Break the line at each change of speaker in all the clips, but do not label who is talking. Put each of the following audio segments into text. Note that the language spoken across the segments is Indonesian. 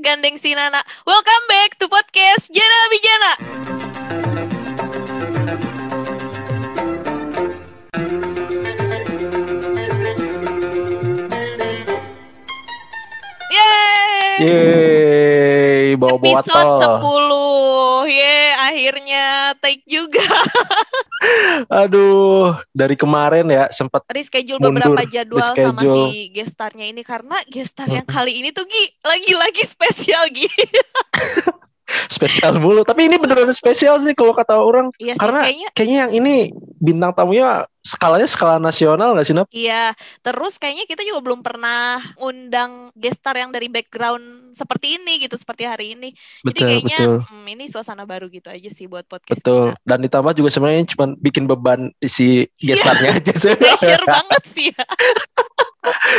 gandeng si Nana. Welcome back to podcast Jana Bijana. Yeay!
Yeay, bawa bawa
Episode
tol.
10. Yeay, akhirnya take juga.
Aduh, dari kemarin ya sempat
Reschedule
Mundur,
beberapa jadwal sama
reschedule.
si gestarnya ini karena gestar yang kali ini tuh Gi lagi-lagi spesial Gi.
spesial mulu. Tapi ini beneran spesial sih kalau kata orang.
Iya sih
Karena
kayaknya
kayaknya yang ini bintang tamunya skalanya skala nasional gak sih, Nap?
Iya, terus kayaknya kita juga belum pernah undang gestar yang dari background seperti ini gitu, seperti hari ini. Jadi
Betul,
kayaknya
betul.
hmm, ini suasana baru gitu aja sih buat podcast
Betul.
kita.
Dan ditambah juga sebenarnya cuma bikin beban si
Iya.
gestarnya aja sih.
Pressure banget sih ya.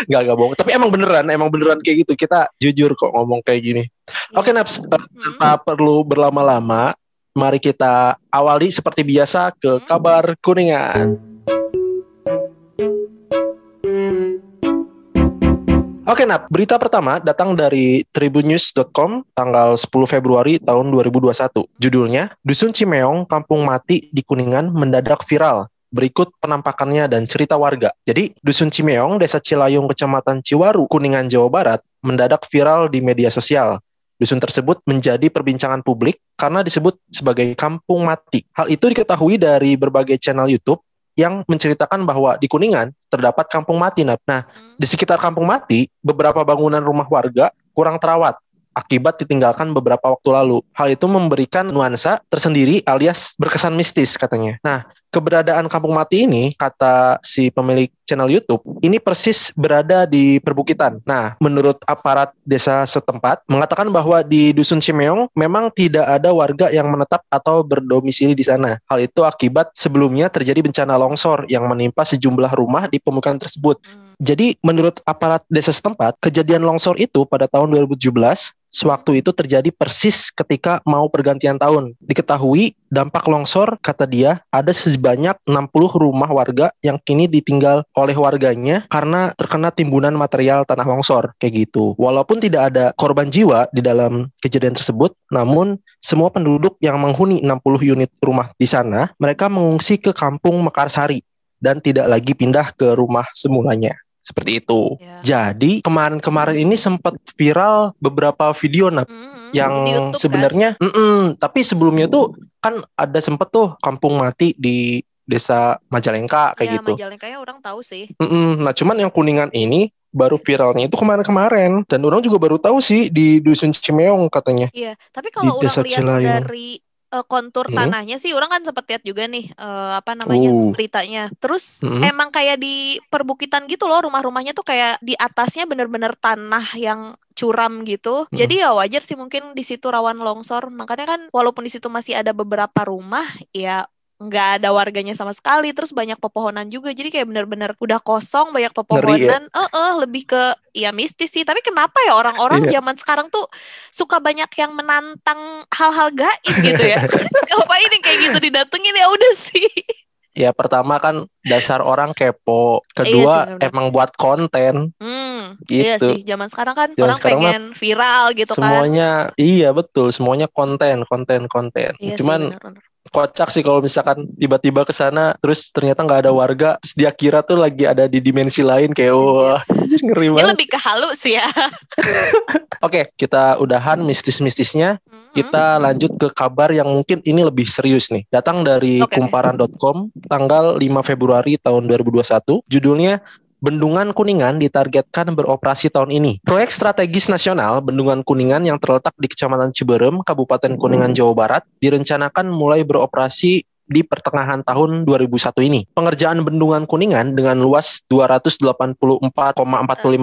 Gak, gak bohong. Tapi emang beneran, emang beneran kayak gitu. Kita jujur kok ngomong kayak gini. Oke, Naps. eh,
Hmm,
tanpa perlu berlama-lama, mari kita awali seperti biasa ke
Hmm.
kabar kuningan. Oke, Nap. Berita pertama datang dari tribunnews.com tanggal 10 Februari tahun 2021. Judulnya, Dusun Cimeong, Kampung Mati di Kuningan mendadak viral. Berikut penampakannya dan cerita warga. Jadi, Dusun Cimeong, Desa Cilayung, Kecamatan Ciwaru, Kuningan, Jawa Barat, mendadak viral di media sosial. Dusun tersebut menjadi perbincangan publik karena disebut sebagai kampung mati. Hal itu diketahui dari berbagai channel YouTube yang menceritakan bahwa di Kuningan terdapat kampung mati. Nah, di sekitar kampung mati, beberapa bangunan rumah warga kurang terawat akibat ditinggalkan beberapa waktu lalu. Hal itu memberikan nuansa tersendiri alias berkesan mistis katanya. Nah, keberadaan kampung mati ini, kata si pemilik channel YouTube, ini persis berada di perbukitan. Nah, menurut aparat desa setempat, mengatakan bahwa di Dusun Cimeong memang tidak ada warga yang menetap atau berdomisili di sana. Hal itu akibat sebelumnya terjadi bencana longsor yang menimpa sejumlah rumah di pemukiman tersebut.
Hmm.
Jadi menurut aparat desa setempat, kejadian longsor itu pada tahun 2017, sewaktu itu terjadi persis ketika mau pergantian tahun. Diketahui dampak longsor, kata dia, ada sebanyak 60 rumah warga yang kini ditinggal oleh warganya karena terkena timbunan material tanah longsor, kayak gitu. Walaupun tidak ada korban jiwa di dalam kejadian tersebut, namun semua penduduk yang menghuni 60 unit rumah di sana, mereka mengungsi ke kampung Mekarsari dan tidak lagi pindah ke rumah semulanya. Seperti itu.
Ya.
Jadi kemarin-kemarin ini sempat viral beberapa video Nap,
Hmm,
yang
di kan?
sebenarnya, mm-mm, tapi sebelumnya tuh kan ada sempet tuh kampung mati di desa Majalengka kayak
ya,
gitu.
Majalengkanya orang tahu sih.
Mm-mm. Nah cuman yang kuningan ini baru viralnya itu kemarin-kemarin dan orang juga baru tahu sih di dusun Cimeong katanya.
Iya, tapi kalau orang
Desa
lihat dari eh, kontur
Hmm.
tanahnya sih, orang kan sempat lihat juga nih eh, apa namanya
Uh.
beritanya. Terus
Hmm.
emang kayak di perbukitan gitu loh, rumah-rumahnya tuh kayak di atasnya bener-bener tanah yang curam gitu.
Hmm.
Jadi ya wajar sih mungkin di situ rawan longsor. Makanya kan walaupun di situ masih ada beberapa rumah, ya nggak ada warganya sama sekali terus banyak pepohonan juga jadi kayak bener-bener udah kosong banyak
ya?
pepohonan eh eh, lebih ke ya mistis sih tapi kenapa ya orang-orang
Iya.
zaman sekarang tuh suka banyak yang menantang hal-hal gaib gitu ya ngapain yang kayak gitu didatengin ya udah sih
Ya pertama kan dasar orang kepo,
Iya sih,
kedua
benar-benar.
emang buat konten.
hmm iya
Gitu.
sih zaman sekarang kan
Zaman
orang
sekarang
pengen viral gitu kan
semuanya iya betul, semuanya konten, konten, konten.
iya
Cuman
sih bener-bener.
Kocak sih kalau misalkan tiba-tiba ke sana terus ternyata nggak ada warga terus dia kira tuh lagi ada di dimensi lain kayak wah anjir ngeri
ini
banget.
lebih ke halu sih ya
Oke, kita udahan mistis-mistisnya.
Hmm.
Kita lanjut ke kabar yang mungkin ini lebih serius nih. Datang dari
oke.
kumparan.com tanggal 5 Februari tahun 2021. Judulnya Bendungan Kuningan ditargetkan beroperasi tahun ini. Proyek strategis nasional Bendungan Kuningan yang terletak di Kecamatan Ciberem, Kabupaten Kuningan, Jawa Barat, direncanakan mulai beroperasi di pertengahan tahun 2001 ini. Pengerjaan Bendungan Kuningan dengan luas 284,45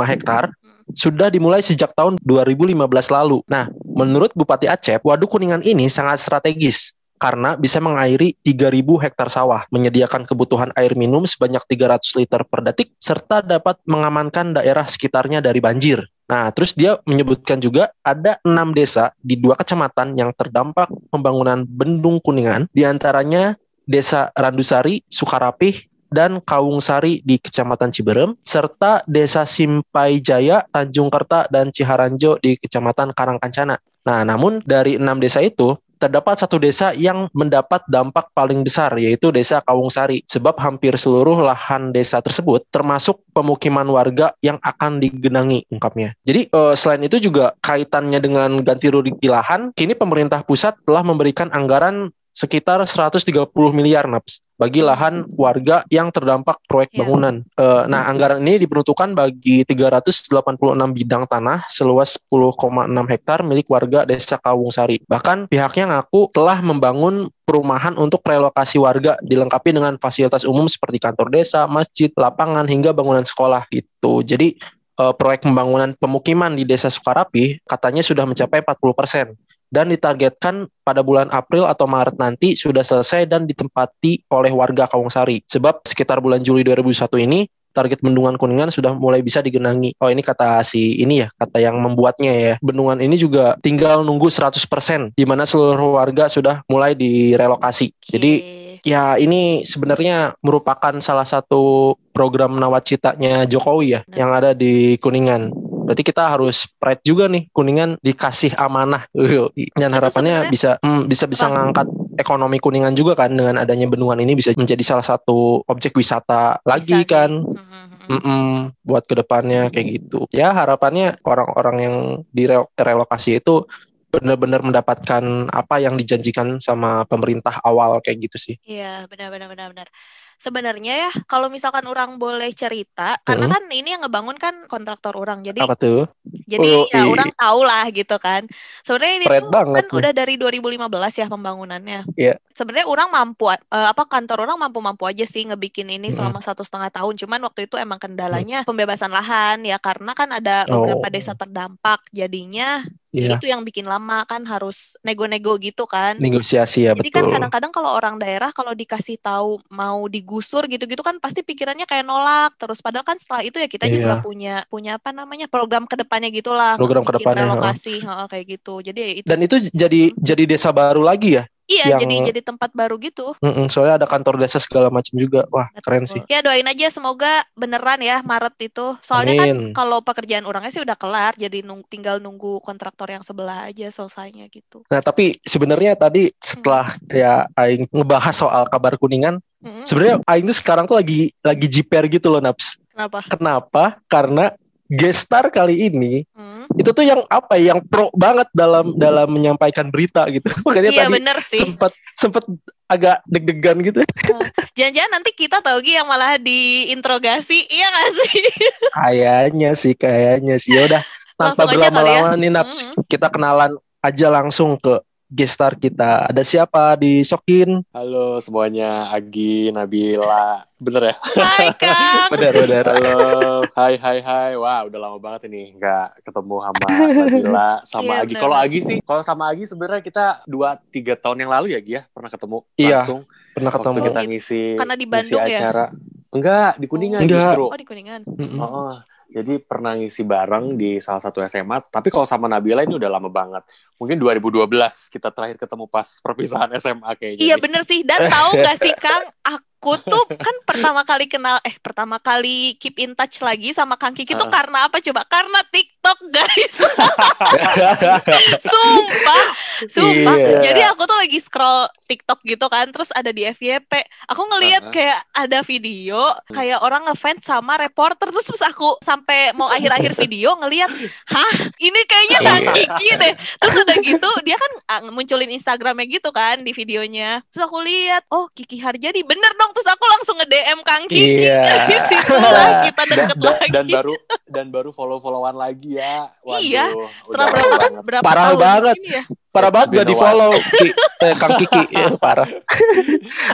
hektar sudah dimulai sejak tahun 2015 lalu. Nah, menurut Bupati Aceh, Waduk Kuningan ini sangat strategis karena bisa mengairi 3.000 hektar sawah, menyediakan kebutuhan air minum sebanyak 300 liter per detik, serta dapat mengamankan daerah sekitarnya dari banjir. Nah, terus dia menyebutkan juga ada enam desa di dua kecamatan yang terdampak pembangunan bendung Kuningan, di antaranya Desa Randusari, Sukarapih, dan Kawungsari di Kecamatan Ciberem, serta Desa Simpai Jaya, Tanjung Kerta, dan Ciharanjo di Kecamatan Karangkancana. Nah, namun dari enam desa itu, terdapat satu desa yang mendapat dampak paling besar yaitu desa Kawungsari sebab hampir seluruh lahan desa tersebut termasuk pemukiman warga yang akan digenangi ungkapnya. Jadi uh, selain itu juga kaitannya dengan ganti rugi lahan, kini pemerintah pusat telah memberikan anggaran sekitar 130 miliar naps bagi lahan warga yang terdampak proyek
Ya.
bangunan. Eh, nah, anggaran ini diperuntukkan bagi 386 bidang tanah seluas 10,6 hektar milik warga Desa Kawungsari. Bahkan pihaknya ngaku telah membangun perumahan untuk relokasi warga dilengkapi dengan fasilitas umum seperti kantor desa, masjid, lapangan hingga bangunan sekolah gitu. Jadi eh, proyek pembangunan pemukiman di Desa Sukarapi katanya sudah mencapai 40% dan ditargetkan pada bulan April atau Maret nanti sudah selesai dan ditempati oleh warga Kawungsari. Sebab sekitar bulan Juli 2001 ini target bendungan Kuningan sudah mulai bisa digenangi. Oh ini kata si ini ya, kata yang membuatnya ya. Bendungan ini juga tinggal nunggu 100% di mana seluruh warga sudah mulai direlokasi. Jadi ya ini sebenarnya merupakan salah satu program nawacitanya Jokowi ya yang ada di Kuningan. Berarti kita harus pride juga nih Kuningan dikasih amanah. Dan harapannya bisa hmm, bisa bisa ngangkat ekonomi Kuningan juga kan dengan adanya bendungan ini bisa menjadi salah satu objek wisata lagi
Bisa
kan.
Hmm, hmm, hmm.
Mm-mm, buat ke depannya kayak gitu. Ya harapannya orang-orang yang direlokasi itu benar-benar mendapatkan apa yang dijanjikan sama pemerintah awal kayak gitu sih.
Iya, benar benar benar benar. Sebenarnya ya, kalau misalkan orang boleh cerita, karena kan ini yang ngebangun kan kontraktor orang. Jadi
Apa tuh?
jadi
Oh,
ya
iya.
orang tahu lah gitu kan. Sebenarnya ini
Keren
tuh kan
nih.
udah dari 2015 ya pembangunannya.
Iya.
Sebenarnya orang mampu eh, apa kantor orang mampu-mampu aja sih ngebikin ini selama satu setengah tahun. Cuman waktu itu emang kendalanya pembebasan lahan ya karena kan ada beberapa
Oh.
desa terdampak. Jadinya
Iya.
itu yang bikin lama kan harus nego-nego gitu kan.
Negosiasi ya
Jadi kan
betul.
kadang-kadang kalau orang daerah kalau dikasih tahu mau digusur gitu-gitu kan pasti pikirannya kayak nolak terus padahal kan setelah itu ya kita juga
Iya.
punya punya apa namanya program ke depannya gitulah
Program
ke
depannya, heeh,
kayak gitu. Jadi ya itu
Dan itu jadi jadi desa baru lagi ya.
Iya
yang-
jadi jadi tempat baru gitu.
Mm-mm, soalnya ada kantor desa segala macam juga. Wah keren sih.
Betul. Ya doain aja semoga beneran ya Maret itu. Soalnya
Amin.
kan kalau pekerjaan orangnya sih udah kelar jadi nung- tinggal nunggu kontraktor yang sebelah aja selesainya gitu.
Nah tapi sebenarnya tadi setelah ya Aing ngebahas soal kabar kuningan,
Mm-mm.
sebenarnya Aing tuh sekarang tuh lagi lagi jiper gitu loh Naps.
Kenapa?
Kenapa? Karena gestar kali ini
Hmm.
itu tuh yang apa ya, yang pro banget dalam dalam menyampaikan berita gitu. Makanya
Iya
tadi
bener sih.
sempet sempet agak deg-degan gitu.
Jangan-jangan nanti kita tau Gi yang malah diinterogasi, iya gak sih?
Kayaknya sih, kayaknya sih. Ya udah tanpa
ya.
berlama-lama nih Naps,
Mhm.
kita kenalan aja langsung ke gestar kita. Ada siapa di Sokin?
Halo semuanya, Agi, Nabila, bener ya?
Hai Kang.
Benar, benar.
Halo, hai hai hai, wah udah lama banget ini nggak ketemu sama Nabila, sama
Iya,
Agi.
bener
Kalau. Agi sih, kalau sama Agi sebenarnya kita dua tiga tahun yang lalu ya Gi ya pernah ketemu
Iya,
langsung
Pernah
waktu
ketemu.
kita ngisi
Karena di
ngisi
Bandung ya?
acara. Enggak, di Kuningan
Enggak.
justru.
Oh di Kuningan.
Mm-mm.
Oh, jadi pernah ngisi bareng di salah satu SMA. Tapi kalau sama Nabila ini udah lama banget. Mungkin 2012 kita terakhir ketemu pas perpisahan SMA kayaknya.
Iya bener sih. Dan tahu gak sih Kang, aku tuh kan pertama kali kenal, eh pertama kali keep in touch lagi sama Kang Kiki tuh
Heeh.
karena apa coba? Karena TikTok guys. Sumpah, sumpah.
Iya.
Jadi aku tuh lagi scroll TikTok gitu kan, terus ada di FYP. Aku ngeliat
Heeh.
kayak ada video, kayak orang ngefans sama reporter. Terus terus aku sampai mau akhir-akhir video ngeliat, hah ini kayaknya Kang
Iya.
Kiki deh. Terus udah gitu, dia kan ah, munculin Instagramnya gitu kan di videonya. Terus aku lihat, oh Kiki Harjadi, bener dong. Terus aku langsung nge-DM Kang Kiki.
Iya.
Dari situlah kita
dan,
deket
dan-
lagi.
dan baru dan baru follow followan lagi ya. Waduh,
Iya, Setelah berapa
banget.
berapa
Parah
tahun
banget.
ini ya?
Parah banget gak
Been a
di follow eh, Kang Kiki ya, parah.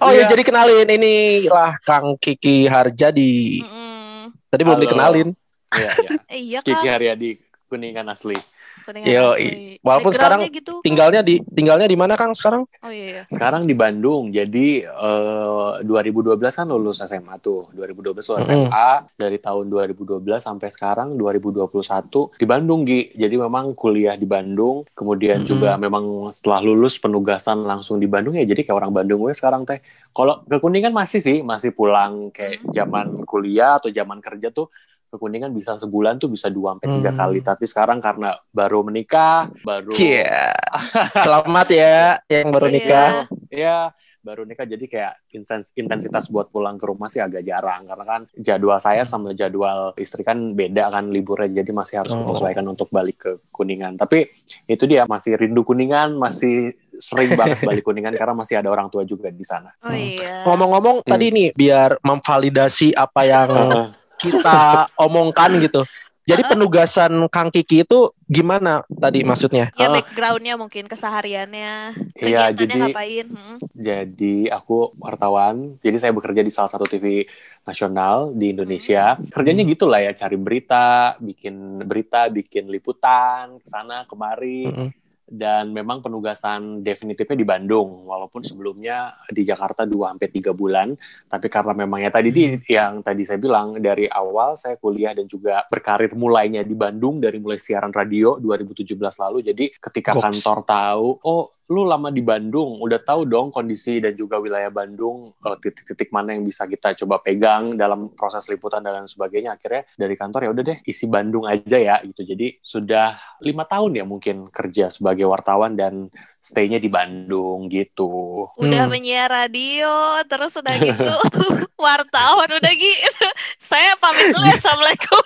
Oh ya
Iya.
jadi kenalin ini lah Kang Kiki Harjadi.
Mm-mm.
Tadi belum
Halo.
dikenalin.
Iya, iya.
Iya
Kiki. Haryadi Kuningan asli.
Kuningan
Yo,
asli.
walaupun sekarang
gitu.
Tinggalnya di tinggalnya di mana Kang sekarang?
Oh iya. iya.
Sekarang di Bandung. Jadi eh, 2012 kan lulus SMA tuh. 2012 lulus. SMA dari tahun 2012 sampai sekarang 2021 di Bandung Gi. Jadi memang kuliah di Bandung, kemudian
Mm-mm.
juga memang setelah lulus penugasan langsung di Bandung ya. Jadi kayak orang Bandung gue sekarang teh. Kalau ke Kuningan masih sih, masih pulang kayak zaman kuliah atau zaman kerja tuh ke Kuningan bisa sebulan tuh bisa dua sampai tiga
Hmm.
kali. Tapi sekarang karena baru menikah, baru
Cie. Selamat ya yang baru
Iya.
nikah.
ya baru nikah jadi kayak intens- intensitas buat pulang ke rumah sih agak jarang karena kan jadwal saya sama jadwal istri kan beda kan liburnya jadi masih harus
Oh.
menyesuaikan untuk balik ke kuningan tapi itu dia masih rindu kuningan masih sering banget balik kuningan karena masih ada orang tua juga di sana
Oh iya.
Ngomong-ngomong
Hmm.
tadi nih biar memvalidasi apa yang kita omongkan gitu. Jadi penugasan Kang Kiki itu gimana tadi maksudnya?
Ya backgroundnya mungkin kesehariannya,
Iya,
kegiatannya
jadi-
ngapain? Mm.
Jadi aku wartawan, jadi saya bekerja di salah satu TV nasional di Indonesia. Kerjanya gitu lah ya, cari berita, bikin berita, bikin liputan, ke sana kemari.
Mm-mm.
Dan memang penugasan definitifnya di Bandung, walaupun sebelumnya di Jakarta 2 sampai 3 bulan. Tapi karena memang ya tadi di, yang tadi saya bilang dari awal saya kuliah dan juga berkarir mulainya di Bandung dari mulai siaran radio 2017 lalu. Jadi ketika
Goks.
kantor tahu, oh lu lama di Bandung, udah tahu dong kondisi dan juga wilayah Bandung, eh, titik-titik mana yang bisa kita coba pegang dalam proses liputan dan lain sebagainya. Akhirnya dari kantor ya udah deh isi Bandung aja ya gitu. Jadi sudah lima tahun ya mungkin kerja sebagai wartawan dan stay-nya di Bandung gitu.
Udah
Hmm.
menyiar radio, terus udah gitu wartawan udah gitu. Saya pamit dulu ya, assalamualaikum.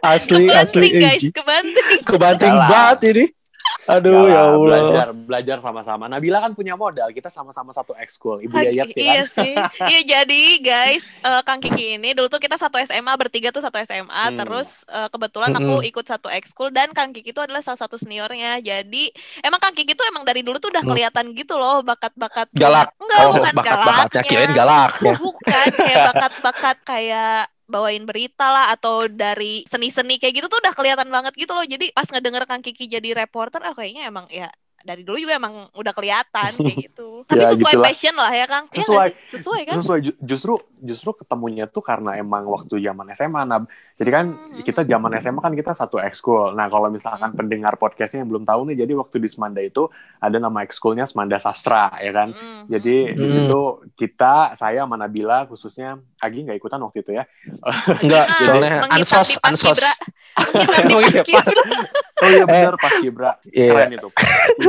Asli asli
Kebanting guys,
Iji.
kebanting.
Kebanting banget ini. Aduh
Ya
ya
lah,
Allah.
belajar belajar sama-sama. Nabila kan punya modal, kita sama-sama satu ekskul. Ibu Yayat ya kan?
Iya sih. Iya jadi guys, eh, Kang Kiki ini dulu tuh kita satu SMA bertiga tuh satu SMA,
Hmm.
terus eh, kebetulan aku ikut satu ekskul dan Kang Kiki itu adalah salah satu seniornya. Jadi emang Kang Kiki tuh emang dari dulu tuh udah
Hmm.
kelihatan gitu loh bakat-bakat
Galak.
Enggak,
Oh,
bukan
bakat-bakatnya
galaknya.
kirain galak ya.
Bukan kayak bakat-bakat kayak bawain berita lah atau dari seni-seni kayak gitu tuh udah kelihatan banget gitu loh. Jadi pas ngedenger Kang Kiki jadi reporter, ah kayaknya emang ya dari dulu juga emang udah kelihatan kayak gitu. Tapi
Ya,
sesuai
gitulah.
passion lah ya Kang. Iya
Sesuai.
sih? Sesuai kan?
Sesuai ju- justru justru ketemunya tuh karena emang waktu zaman SMA Nab. Jadi kan
Hmm.
kita zaman SMA kan kita satu ekskul. Nah, kalau misalkan
Hmm.
pendengar podcastnya yang belum tahu nih, jadi waktu di Semanda itu ada nama ekskulnya Semanda Sastra ya kan.
Mm,
Jadi di
Hmm.
situ kita, saya sama Nabila khususnya Agi nggak ikutan waktu itu ya.
Enggak, soalnya ansos ansos. Oh iya.
Oh iya benar Pas Kibra.
Iya.
Keren itu.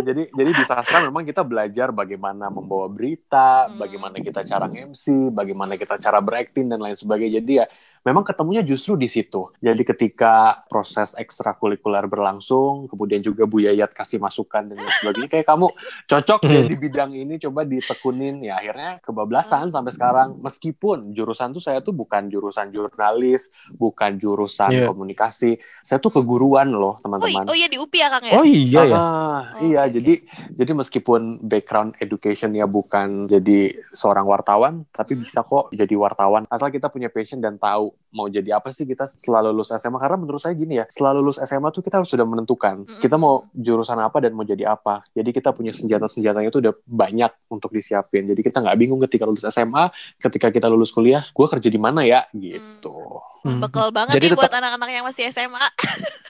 Jadi jadi di sastra memang kita belajar bagaimana membawa berita,
Hmm.
bagaimana kita cara MC, bagaimana kita cara berakting dan lain sebagainya. Jadi ya memang ketemunya justru di situ. Jadi ketika proses ekstrakurikuler berlangsung, kemudian juga Bu Yayat kasih masukan dan lain sebagainya, kayak kamu cocok
Hmm.
di bidang ini, coba ditekunin. Ya akhirnya kebablasan sampai sekarang. Meskipun jurusan tuh saya tuh bukan jurusan jurnalis, bukan jurusan
Iya.
komunikasi, saya tuh keguruan loh
Oh,
teman-teman.
i- oh iya di UPI ya Kang ya?
Oh iya ya.
Ah,
Oh,
iya,
oke.
jadi jadi meskipun background educationnya bukan jadi seorang wartawan, tapi
Hmm.
bisa kok jadi wartawan. Asal kita punya passion dan tahu mau jadi apa sih kita setelah lulus SMA. Karena menurut saya gini ya, setelah lulus SMA tuh kita harus sudah menentukan
Mm-mm.
kita mau jurusan apa dan mau jadi apa. Jadi kita punya senjata-senjatanya itu udah banyak untuk disiapin. Jadi kita nggak bingung ketika lulus SMA, ketika kita lulus kuliah, gue kerja di mana ya gitu.
Hmm.
Bekal banget
Jadi
nih buat
tetap-
anak-anak yang masih SMA.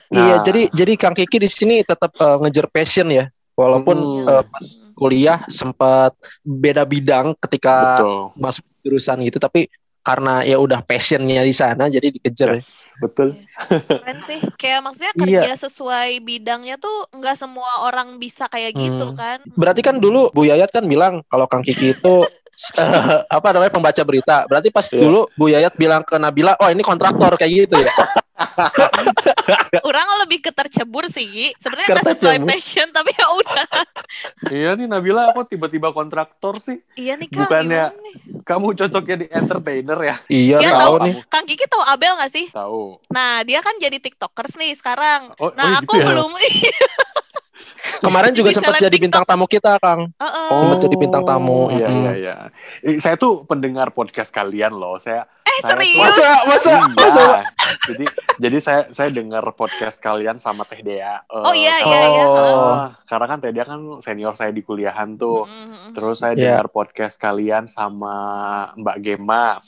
Iya,
Nah.
jadi jadi Kang Kiki di sini tetap eh, ngejar passion ya. Walaupun
Hmm.
eh, pas kuliah sempat beda bidang ketika
Betul.
masuk jurusan gitu, tapi karena ya udah passionnya di sana jadi dikejar. ya.
Yes, betul.
Keren sih. Kayak maksudnya
Iya.
kerja sesuai bidangnya tuh nggak semua orang bisa kayak gitu
Hmm.
kan.
Berarti kan dulu Bu Yayat kan bilang kalau Kang Kiki itu eh, apa namanya pembaca berita. Berarti pas
Iya.
dulu Bu Yayat bilang ke Nabila, "Oh, ini kontraktor kayak gitu ya."
Orang lebih ketercebur sih. Sebenarnya nggak sesuai passion tapi ya udah.
Iya nih Nabila kok tiba-tiba kontraktor sih?
Iya nih Kang,
Bukannya-
nih?
Kamu cocoknya di entertainer ya?
iya,
Iya,
tahu
tahu.
nih.
Kang Kiki tahu Abel nggak sih?
Tahu.
Nah, dia kan jadi TikTokers nih sekarang.
Oh,
Nah,
oh
aku
gitu ya?
belum.
Kemarin juga sempat jadi bintang tamu kita, Kang.
Heeh.
Sempat jadi bintang tamu.
Iya, iya, iya. Saya tuh pendengar podcast kalian loh. Saya
Eh,
Saya tuh-
serius?
Masa masa
Iya.
masa
jadi jadi saya saya dengar podcast kalian sama Teh Dea. Eh,
Oh iya iya iya.
Oh.
Ah, karena kan Teh Dea kan senior saya di kuliahan tuh.
Mm-mm.
Terus saya
Iya.
dengar podcast kalian sama Mbak Gema.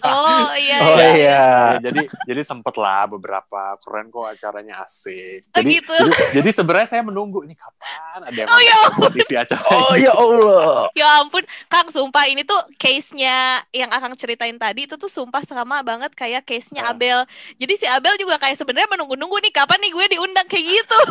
Oh iya
Oh
iya.
iya.
Ya, jadi jadi sempet lah beberapa keren kok acaranya asik.
Oh,
Jadi
gitu.
jadi, jadi sebenarnya saya menunggu ini kapan ada yang
Oh, ya
isi acara.
Oh ya Allah.
Ya ampun, Kang, sumpah ini tuh case-nya yang Akang ceritain tadi itu tuh sumpah sama banget kayak case-nya
Ah.
Abel. Jadi si Abel juga kayak sebenarnya menunggu-nunggu nih kapan nih gue diundang kayak gitu.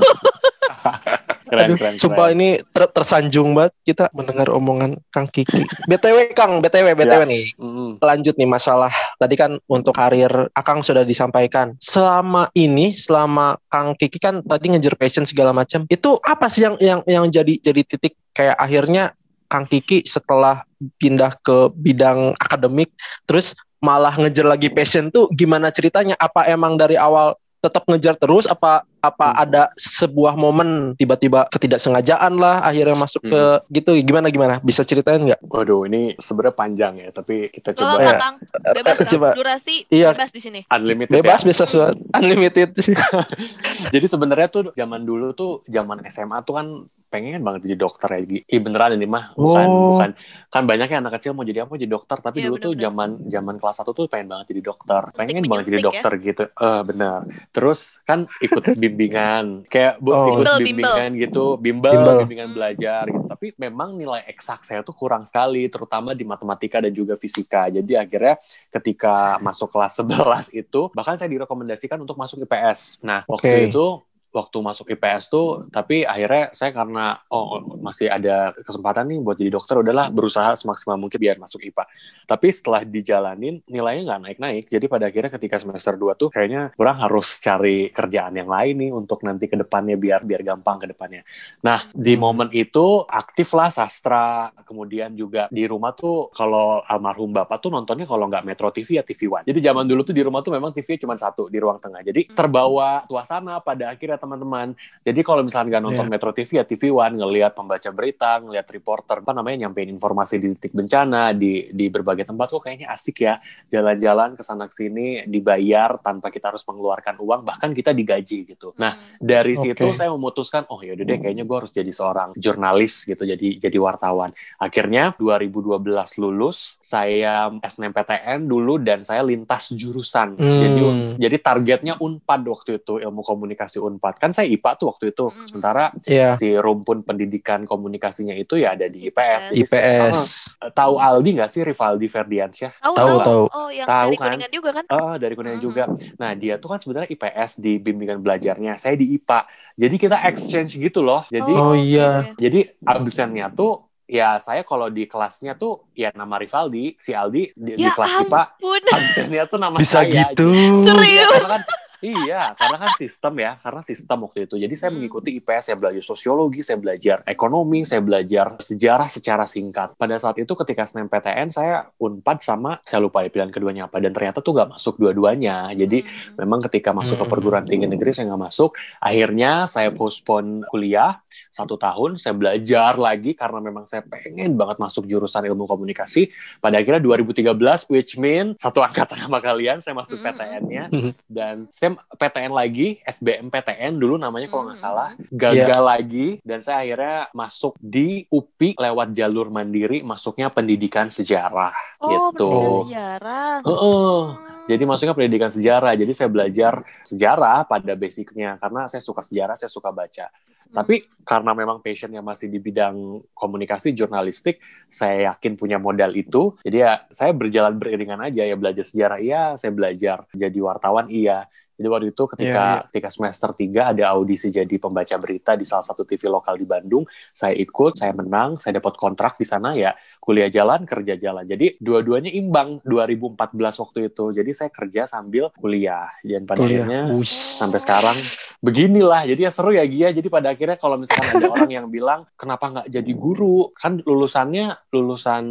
Keren,
Aduh,
keren,
sumpah
keren.
ini ter- tersanjung banget kita mendengar omongan Kang Kiki. BTW Kang, BTW BTW
Ya.
nih.
Mm-mm.
Lanjut nih masalah tadi kan untuk karir Akang sudah disampaikan. Selama ini selama Kang Kiki kan tadi ngejar passion segala macam. Itu apa sih yang yang yang jadi jadi titik kayak akhirnya Kang Kiki setelah pindah ke bidang akademik terus malah ngejar lagi passion tuh gimana ceritanya? Apa emang dari awal tetap ngejar terus apa apa
Hmm.
ada sebuah momen tiba-tiba ketidaksengajaan lah akhirnya masuk ke gitu gimana gimana bisa ceritain nggak?
Waduh, ini sebenarnya panjang ya, tapi kita coba
apa-apa,
ya.
Kang. Bebas.
Coba.
Durasi
Iya.
bebas di sini.
unlimited
Bebas
ya.
bisa suat unlimited.
Jadi sebenarnya tuh zaman dulu tuh zaman SMA tuh kan pengen banget jadi dokter ya. Ih beneran ini mah bukan
Oh.
bukan kan banyaknya anak kecil mau jadi apa jadi dokter tapi
Iya,
dulu tuh
bener-bener.
zaman zaman kelas 1 tuh pengen banget jadi dokter. Pengen banget jadi
ya.
dokter gitu. Eh bener. Terus kan ikut bimbingan kayak bu,
Oh.
ikut
Bimbel,
bimbingan gitu, bimbel,
Bimbel.
bimbingan belajar gitu. Tapi memang nilai eksak saya tuh kurang sekali terutama di matematika dan juga fisika. Jadi akhirnya ketika masuk kelas 11 itu bahkan saya direkomendasikan untuk masuk IPS. Nah, waktu itu waktu masuk IPS tuh tapi akhirnya saya karena oh masih ada kesempatan nih buat jadi dokter udahlah berusaha semaksimal mungkin biar masuk IPA tapi setelah dijalanin nilainya nggak naik-naik. Jadi pada akhirnya ketika semester 2 tuh kayaknya kurang harus cari kerjaan yang lain nih untuk nanti ke depannya biar biar gampang ke depannya. Nah di
Hmm.
momen itu aktif lah sastra. Kemudian juga di rumah tuh kalau almarhum bapak tuh nontonnya kalau nggak Metro TV ya TV One. Jadi zaman dulu tuh di rumah tuh memang TV cuma satu di ruang tengah. Jadi terbawa suasana pada akhirnya teman-teman jadi kalau misalnya nggak nonton
Iya.
Metro TV ya TV One ngelihat pembaca berita ngelihat reporter apa namanya nyampein informasi di titik bencana di di berbagai tempat kok kayaknya asik ya jalan-jalan ke sana sini dibayar tanpa kita harus mengeluarkan uang bahkan kita digaji gitu nah
Hmm.
dari
Oke.
situ saya memutuskan oh ya udah deh kayaknya gue harus jadi seorang jurnalis gitu jadi jadi wartawan akhirnya 2012 lulus saya SNMPTN dulu dan saya lintas jurusan
Hmm.
jadi jadi targetnya Unpad waktu itu ilmu komunikasi Unpad kan saya IPA tuh waktu itu
Hmm.
sementara
Iya.
si rumpun pendidikan komunikasinya itu ya ada di IPS
IPS.
saya- tahu Aldi nggak sih Rivaldi Ferdiansyah
Tahu,
Tahu,
tahu,
tahu.
Oh, yang
Tahu,
dari
kan?
Kuningan juga kan?
Ah, dari Kuningan
Mhm.
juga. Nah, dia tuh kan sebenarnya IPS di bimbingan belajarnya. Saya di IPA. Jadi kita exchange gitu loh. Jadi
Oh,
oke,
iya.
oke.
jadi absennya tuh ya saya kalau di kelasnya tuh ya nama Rivaldi, si Aldi di, di
Ya
kelas IPA
ampun.
absennya tuh nama
Bisa
saya.
gitu.
Iya,
Serius?
karena kan Iya, karena kan sistem ya, karena sistem waktu itu. Jadi saya
Hmm.
mengikuti IPS, saya belajar sosiologi, saya belajar ekonomi, saya belajar sejarah secara singkat. Pada saat itu ketika SNMPTN, saya unpad sama, saya lupa ya pilihan keduanya apa, dan ternyata tuh nggak masuk dua-duanya. Jadi
Hmm.
memang ketika masuk ke
Hmm.
perguruan tinggi negeri saya nggak masuk. Akhirnya saya postpone kuliah satu tahun, saya belajar lagi karena memang saya pengen banget masuk jurusan ilmu komunikasi. Pada akhirnya 2013, which mean satu angkatan sama kalian, saya masuk
Hmm.
PTN-nya dan saya PTN lagi SBM PTN dulu namanya kalau nggak
Hmm.
salah gagal lagi dan saya akhirnya masuk di UPI lewat jalur mandiri masuknya pendidikan sejarah
Oh,
gitu.
pendidikan
Oh.
sejarah.
Heeh.
Hmm.
Jadi masuknya pendidikan sejarah. Jadi saya belajar sejarah pada basicnya karena saya suka sejarah, saya suka baca.
Hmm.
Tapi karena memang passionnya masih di bidang komunikasi jurnalistik, saya yakin punya modal itu. Jadi ya saya berjalan beriringan aja ya belajar sejarah iya, saya belajar jadi wartawan iya. Jadi waktu itu ketika
Iya, iya.
ketika semester 3 ada audisi jadi pembaca berita di salah satu TV lokal di Bandung, saya ikut, saya menang, saya dapat kontrak di sana ya kuliah jalan, kerja jalan. Jadi dua-duanya imbang 2014 waktu itu. Jadi saya kerja sambil kuliah. Dan pada akhirnya
Kuliah. Wih.
sampai sekarang beginilah jadi ya seru ya Gia jadi pada akhirnya kalau misalkan ada orang yang bilang kenapa nggak jadi guru kan lulusannya lulusan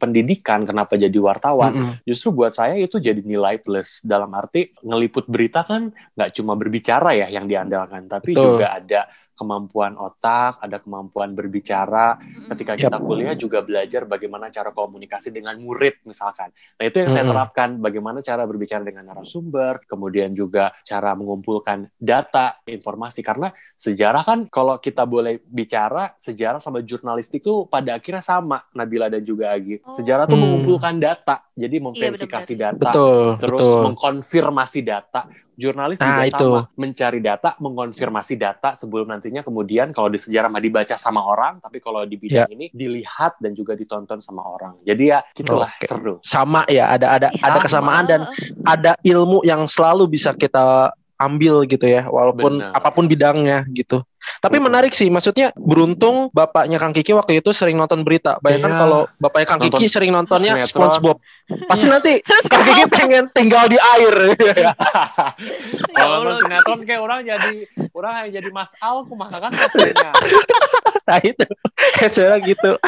pendidikan kenapa jadi wartawan
Mm-mm.
justru buat saya itu jadi nilai plus dalam arti ngeliput berita kan nggak cuma berbicara ya yang diandalkan tapi
Betul.
juga ada kemampuan otak, ada kemampuan berbicara.
Mm-mm.
Ketika kita kuliah juga belajar bagaimana cara komunikasi dengan murid misalkan. Nah itu yang saya
Mm-mm.
terapkan, bagaimana cara berbicara dengan narasumber, kemudian juga cara mengumpulkan data, informasi. Karena sejarah kan kalau kita boleh bicara, sejarah sama jurnalistik tuh pada akhirnya sama, Nabila dan juga Agi.
Oh.
Sejarah tuh
Hmm.
mengumpulkan data, jadi
Iya,
memverifikasi data,
Betul,
terus
betul.
mengkonfirmasi data. Jurnalis
Nah,
juga
itu.
sama, mencari data, mengonfirmasi data sebelum nantinya kemudian kalau di sejarah mah dibaca sama orang, tapi kalau di bidang
Ya.
ini dilihat dan juga ditonton sama orang. Jadi ya gitulah
Oke.
seru.
Sama ya, ada ada
Iya.
ada kesamaan dan ada ilmu yang selalu bisa kita ambil gitu ya, walaupun
Benar.
apa pun bidangnya gitu. Tapi
Betul.
menarik sih, maksudnya beruntung bapaknya Kang Kiki waktu itu sering nonton berita. Bayangkan
Iya.
kalau bapaknya Kang
Nonton
Kiki sering nontonnya
sinetron.
SpongeBob. Pasti nanti Kang Kiki pengen tinggal di air.
Ya
Kalau nonton sinetron kayak orang jadi orang hanya jadi Mas Al, kumaha kan hasilnya.
nah itu, saya gitu.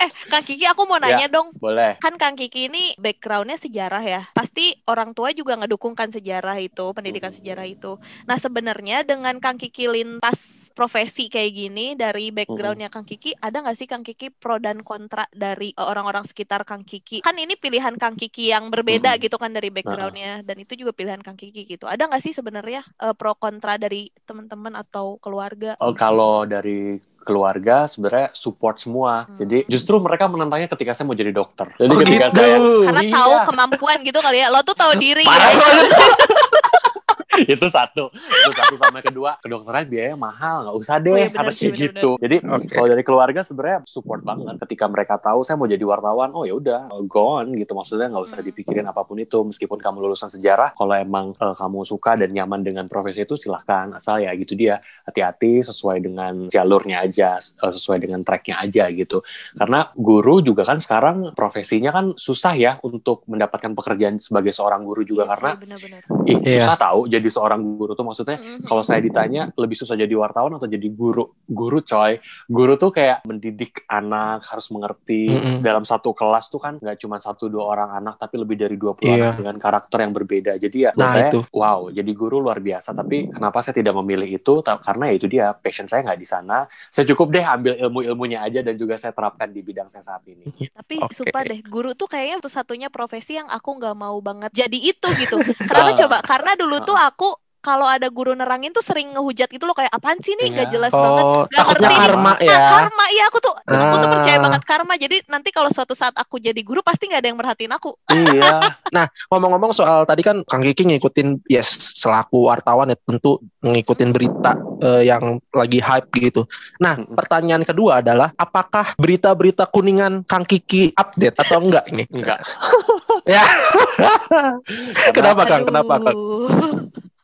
Eh, Kang Kiki aku mau nanya dong.
Boleh.
Kan Kang Kiki ini backgroundnya sejarah ya. Pasti orang tua juga ngedukung kan sejarah itu, pendidikan sejarah itu. Nah sebenarnya dengan Kang Kiki lintas profesi kayak gini dari backgroundnya Kang Kiki, ada nggak sih Kang Kiki pro dan kontra dari eh, orang-orang sekitar Kang Kiki? Kan ini pilihan Kang Kiki yang berbeda gitu kan dari backgroundnya, dan itu juga pilihan Kang Kiki gitu. Ada nggak sih sebenarnya eh, pro kontra dari teman-teman atau keluarga?
Oh, kalau dari keluarga sebenarnya support semua.
Hmm.
Jadi justru mereka menentangnya ketika saya mau jadi dokter. Jadi
Oh,
ketika
gitu.
saya
Karena
Iya.
tahu kemampuan gitu kali ya. Lo tuh tahu diri.
Parah
ya.
itu satu. Itu satu sama kedua. Kedokteran biayanya mahal. Nggak usah deh
Oh, iya, benar
karena
sih,
gitu jadi
Oke.
kalau dari keluarga sebenarnya support banget. Ketika mereka tahu saya mau jadi wartawan oh ya udah go on gitu. Maksudnya nggak usah
Hmm.
dipikirin apa pun itu. Meskipun kamu lulusan sejarah kalau emang eh, kamu suka dan nyaman dengan profesi itu silahkan. Asal ya gitu dia. Hati-hati sesuai dengan jalurnya aja eh, sesuai dengan tracknya aja gitu. Karena guru juga kan sekarang profesinya kan susah ya untuk mendapatkan pekerjaan sebagai seorang guru juga
Iya sih,
karena
benar-benar.
ih
Iya.
susah tahu jadi seorang guru tuh maksudnya
Mhm.
kalau saya ditanya lebih susah jadi wartawan atau jadi guru guru coy guru tuh kayak mendidik anak harus mengerti
Mm-mm.
dalam satu kelas tuh kan nggak cuma satu dua orang anak tapi lebih dari 20
Iya.
anak dengan karakter yang berbeda jadi ya
Nah,
saya
itu.
wow jadi guru luar biasa tapi kenapa saya tidak memilih itu karena ya itu dia passion saya nggak di sana saya cukup deh ambil ilmu-ilmunya aja dan juga saya terapkan di bidang saya saat ini
Tapi
Oke.
sumpah deh, guru tuh kayaknya satu-satunya profesi yang aku nggak mau banget jadi itu gitu. Kenapa
Ah.
coba? Karena dulu tuh aku kalau ada guru nerangin tuh sering ngehujat gitu loh kayak apaan sih nih nggak
Iya.
jelas banget.
Oh,
Nggak
takutnya
ngerti nih.
karma
Nah,
ya.
karma iya aku tuh aku tuh percaya
Ah.
banget karma. Jadi nanti kalau suatu saat aku jadi guru pasti nggak ada yang merhatiin aku.
iya
Ngomong-ngomong soal tadi kan Kang Kiki ngikutin yes selaku wartawan ya tentu ngikutin berita eh, yang lagi hype gitu. Nah, pertanyaan kedua adalah apakah berita-berita kuningan Kang Kiki update atau enggak ini?
enggak
Ya. Kenapa Kang? Kenapa Kang?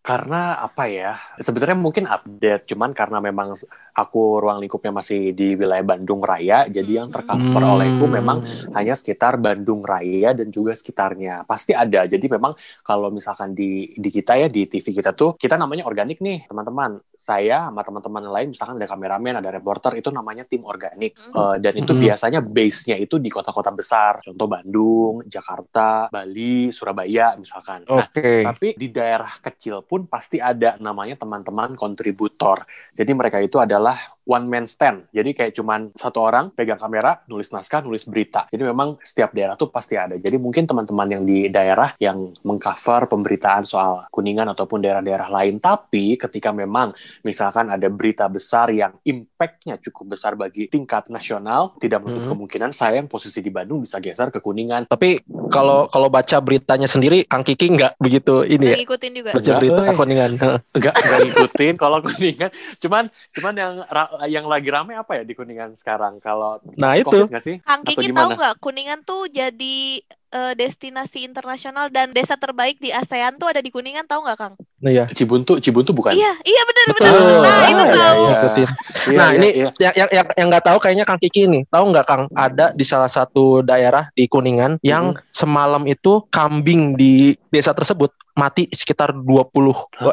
Karena apa ya? Sebenarnya mungkin update, cuman karena memang aku ruang lingkupnya masih di wilayah Bandung Raya, jadi yang tercover
Hmm.
olehku memang hanya sekitar Bandung Raya dan juga sekitarnya. Pasti ada. Jadi memang kalau misalkan di di kita ya di TV kita tuh kita namanya organik nih, teman-teman. Saya sama teman-teman lain misalkan ada kameramen, ada reporter itu namanya tim organik.
Hmm.
Eh, dan itu
Hmm.
biasanya base-nya itu di kota-kota besar. Contoh Bandung, Jakarta, Bali, Surabaya misalkan. Nah,
Oke.
tapi di daerah kecil pun pasti ada namanya teman-teman kontributor. Jadi mereka itu adalah one man stand. Jadi kayak cuman satu orang pegang kamera, nulis naskah, nulis berita. Jadi memang setiap daerah tuh pasti ada. Jadi mungkin teman-teman yang di daerah yang mengcover pemberitaan soal Kuningan ataupun daerah-daerah lain. Tapi ketika memang misalkan ada berita besar yang impact-nya cukup besar bagi tingkat nasional, tidak menutup
Mhm.
kemungkinan saya yang posisi di Bandung bisa geser ke Kuningan.
Tapi kalau kalau baca beritanya sendiri Kang Kiki enggak begitu ini ya.
ngikutin juga.
Baca berita
euy.
kuningan.
Enggak, enggak ngikutin kalau Kuningan. Cuman cuman yang ra- yang lagi rame apa ya di Kuningan sekarang? Kalau
Nah,
COVID
itu.
nggak sih?
Kang Kiki tahu nggak Kuningan tuh jadi eh, destinasi internasional dan desa terbaik di ASEAN tuh ada di Kuningan tahu nggak Kang?
Nah, ya.
Cibuntu, Cibuntu bukan?
Iya, iya benar benar. Nah, itu
Ah, iya,
tahu.
iya. Iya,
nah
iya,
ini
iya.
yang yang yang yang nggak tahu kayaknya Kang Kiki ini tahu nggak Kang ada di salah satu daerah di Kuningan yang semalam itu kambing di desa tersebut mati sekitar 20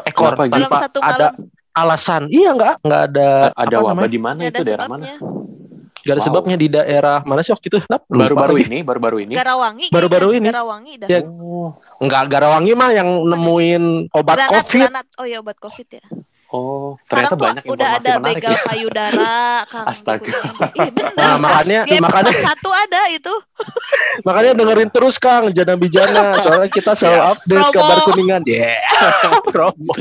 ekor
Kenapa
tanpa
satu
ada alasan iya nggak nggak ada
ada
apa
wabah di mana itu daerah mana?
Nggak ada
Wow.
sebabnya di daerah mana sih waktu itu
Baru-baru ini, baru-baru ini.
Garawangi.
Baru-baru
kayaknya.
ini.
Garawangi dah.
Ya.
Oh,
nggak Garawangi mah yang nemuin obat
Granat,
covid
granat. Oh ya obat covid ya.
Oh,
Sekarang
ternyata
tuh
banyak
udah ada
menarik
begal
ya.
payudara, Kang.
Astaga.
Ih, bener.
Nah, makanya makanya
satu ada itu.
makanya dengerin terus Kang Jana Bijana soalnya kita selalu
Ya.
update
Promo.
kabar kuningan. Yeah. Promo.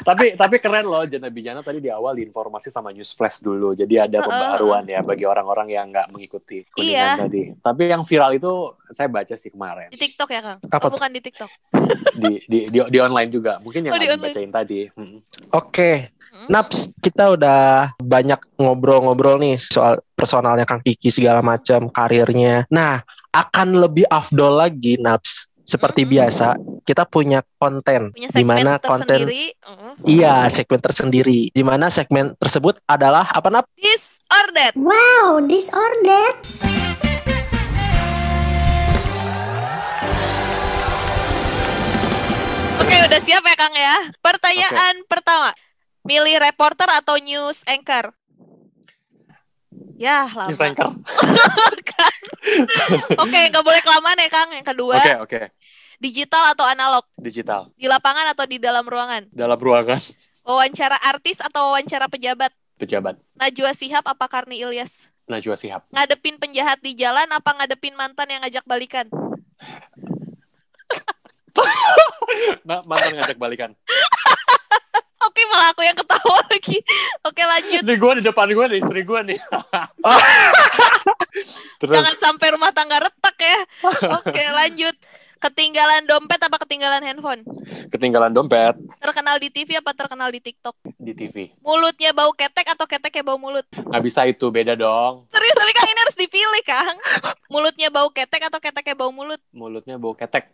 tapi tapi keren loh Jana Bijana tadi di awal diinformasi sama news flash dulu. Jadi ada pembaruan ya bagi orang-orang yang nggak mengikuti
Iya.
kuningan tadi. Tapi yang viral itu saya baca sih kemarin
Di TikTok ya, Kang?
Apa
oh, bukan di TikTok.
di, di di di online juga. Mungkin yang
Oh,
dibacain tadi. Hmm.
Oke,
Hmm.
Naps, kita udah banyak ngobrol-ngobrol nih soal personalnya Kang Kiki segala macam, karirnya. Nah, akan lebih afdol lagi Naps. Seperti
Mm-mm.
biasa, kita punya konten
Punya
di
segmen
mana konten
tersendiri. Mm.
iya, segmen tersendiri. Di mana segmen tersebut adalah apa Nap?
This or that.
Wow, disordered.
Oke, udah siap ya, Kang ya? Pertanyaan pertama. Milih reporter atau news anchor? Ya, lama.
News anchor.
Oke, nggak boleh kelamaan ya, Kang. Yang kedua,
Oke oke.
digital atau analog?
Digital.
Di lapangan atau di dalam ruangan?
Dalam ruangan
Wawancara artis atau wawancara pejabat?
pejabat.
Najwa Sihab apa Karni Ilyas?
Najwa Shihab.
Ngadepin penjahat di jalan apa ngadepin mantan yang ngajak balikan?
Nah, mantan ngajak balikan.
Malah aku yang ketawa lagi. Oke, lanjut.
Ini gue di depan gue nih, istri gue nih. Terus
Jangan sampai rumah tangga retak ya. Oke, lanjut. Ketinggalan dompet apa ketinggalan handphone?
ketinggalan dompet
Terkenal di TV apa terkenal di TikTok?
di TV.
Mulutnya bau ketek atau keteknya bau mulut?
Nggak bisa itu, beda dong.
Serius, tapi Kang ini harus dipilih, Kang. Mulutnya bau ketek atau keteknya bau mulut?
Mulutnya bau ketek.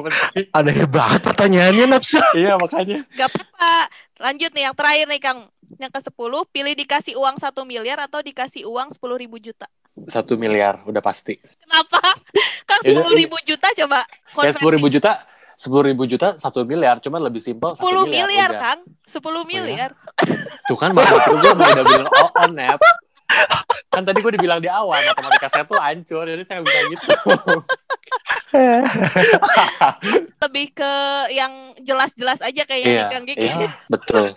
Aneh banget pertanyaannya Naps.
iya, makanya.
Gak apa-apa. Lanjut nih, yang terakhir nih, Kang. Yang ke-10, pilih dikasih uang 1 miliar atau dikasih uang 10 ribu juta?
Satu miliar, udah pasti.
Kenapa? Kang
Ya,
10 ribu juta coba
Ya,
konversi.
sepuluh ribu juta, sepuluh ribu juta, satu miliar. Cuman lebih simpel,
10
satu
miliar,
udah.
Kang. 10 miliar.
Tuh kan, makanya gue udah bilang oh, on, Nep. Kan tadi gue udah bilang di awal, matematika saya tuh hancur, jadi saya nggak bisa gitu.
Lebih ke yang jelas-jelas aja kayaknya
iya,
Kang Kiki.
iya, betul.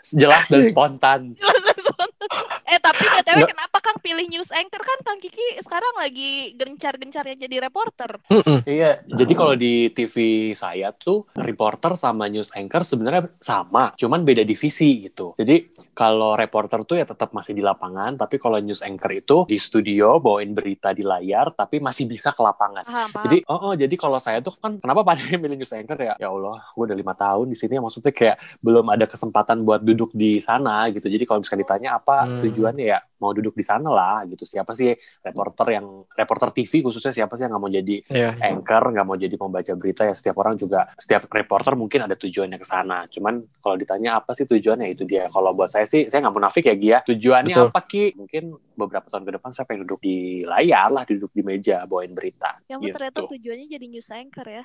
Jelas dan spontan.
Jelas dan spontan. Eh tapi BTW
Nggak.
kenapa Kang pilih news anchor kan Kang Kiki sekarang lagi gencar-gencarnya jadi reporter.
Mm-mm.
Iya, jadi kalau di TV saya tuh reporter sama news anchor sebenarnya sama, cuman beda divisi gitu. Jadi kalau reporter tuh ya tetap masih di lapangan, tapi kalau news anchor itu di studio bawain berita di layar, tapi masih bisa ke lapangan.
Paham, paham.
Jadi, oh, oh, jadi kalau saya tuh kan kenapa pada milih news anchor ya? Ya Allah, gue udah lima tahun di sini, maksudnya kayak belum ada kesempatan buat duduk di sana gitu. Jadi kalau misalkan ditanya apa
Hmm.
tujuannya ya mau duduk di sana lah gitu. Siapa sih reporter yang reporter TV khususnya siapa sih yang nggak mau jadi
Iya.
anchor nggak mau jadi pembaca berita ya setiap orang juga setiap reporter mungkin ada tujuannya ke sana cuman kalau ditanya apa sih tujuannya itu dia kalau buat saya sih saya nggak munafik ya Gia tujuannya
Betul.
apa Ki mungkin beberapa tahun ke depan saya pengen duduk di layar lah duduk di meja bawain berita
yang
gitu.
ternyata tujuannya jadi news anchor ya.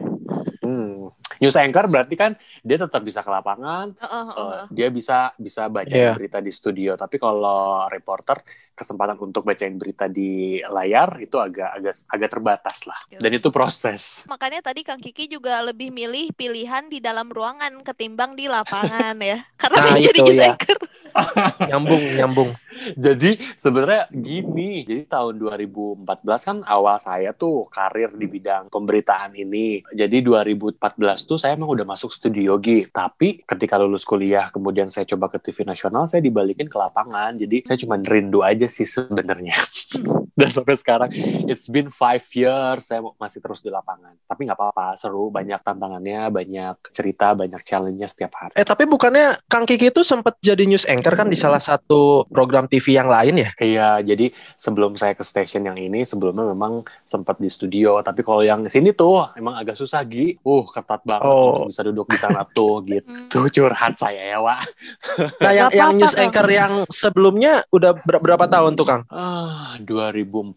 Hmm. News anchor berarti kan dia tetap bisa ke lapangan
Heeh, heeh,
eh,
heeh.
dia bisa bisa baca
Iya.
berita di studio tapi kalau reporter kesempatan untuk bacain berita di layar itu agak agak agak terbatas lah
Iya.
dan itu proses
Makanya tadi Kang Kiki juga lebih milih pilihan di dalam ruangan ketimbang di lapangan ya. Karena
Nah,
dia jadi news
ya.
anchor.
Nyambung, nyambung.
Jadi sebenarnya gini, jadi tahun 2014 kan awal saya tuh karir di bidang pemberitaan ini. Jadi 2014 tuh saya emang udah masuk studio Gi. Tapi ketika lulus kuliah, kemudian saya coba ke TV nasional, saya dibalikin ke lapangan. Jadi saya cuma rindu aja sih sebenarnya. Dan sampai sekarang, it's been five years, saya masih terus di lapangan. Tapi nggak apa-apa, seru, banyak tantangannya, banyak cerita, banyak challenge-nya setiap hari.
Eh tapi bukannya Kang Kiki itu sempat jadi news anchor kan di salah satu program TV yang lain ya?
Iya, jadi sebelum saya ke station yang ini, sebelumnya memang sempat di studio. Tapi kalau yang sini tuh emang agak susah, Gi. Uh, ketat banget
Oh.
untuk bisa duduk di sana tuh, gitu. Curhat saya ya, Wak.
Nah yang, yang news anchor yang sebelumnya udah ber- berapa tahun tuh Kang?
Ah, 2014.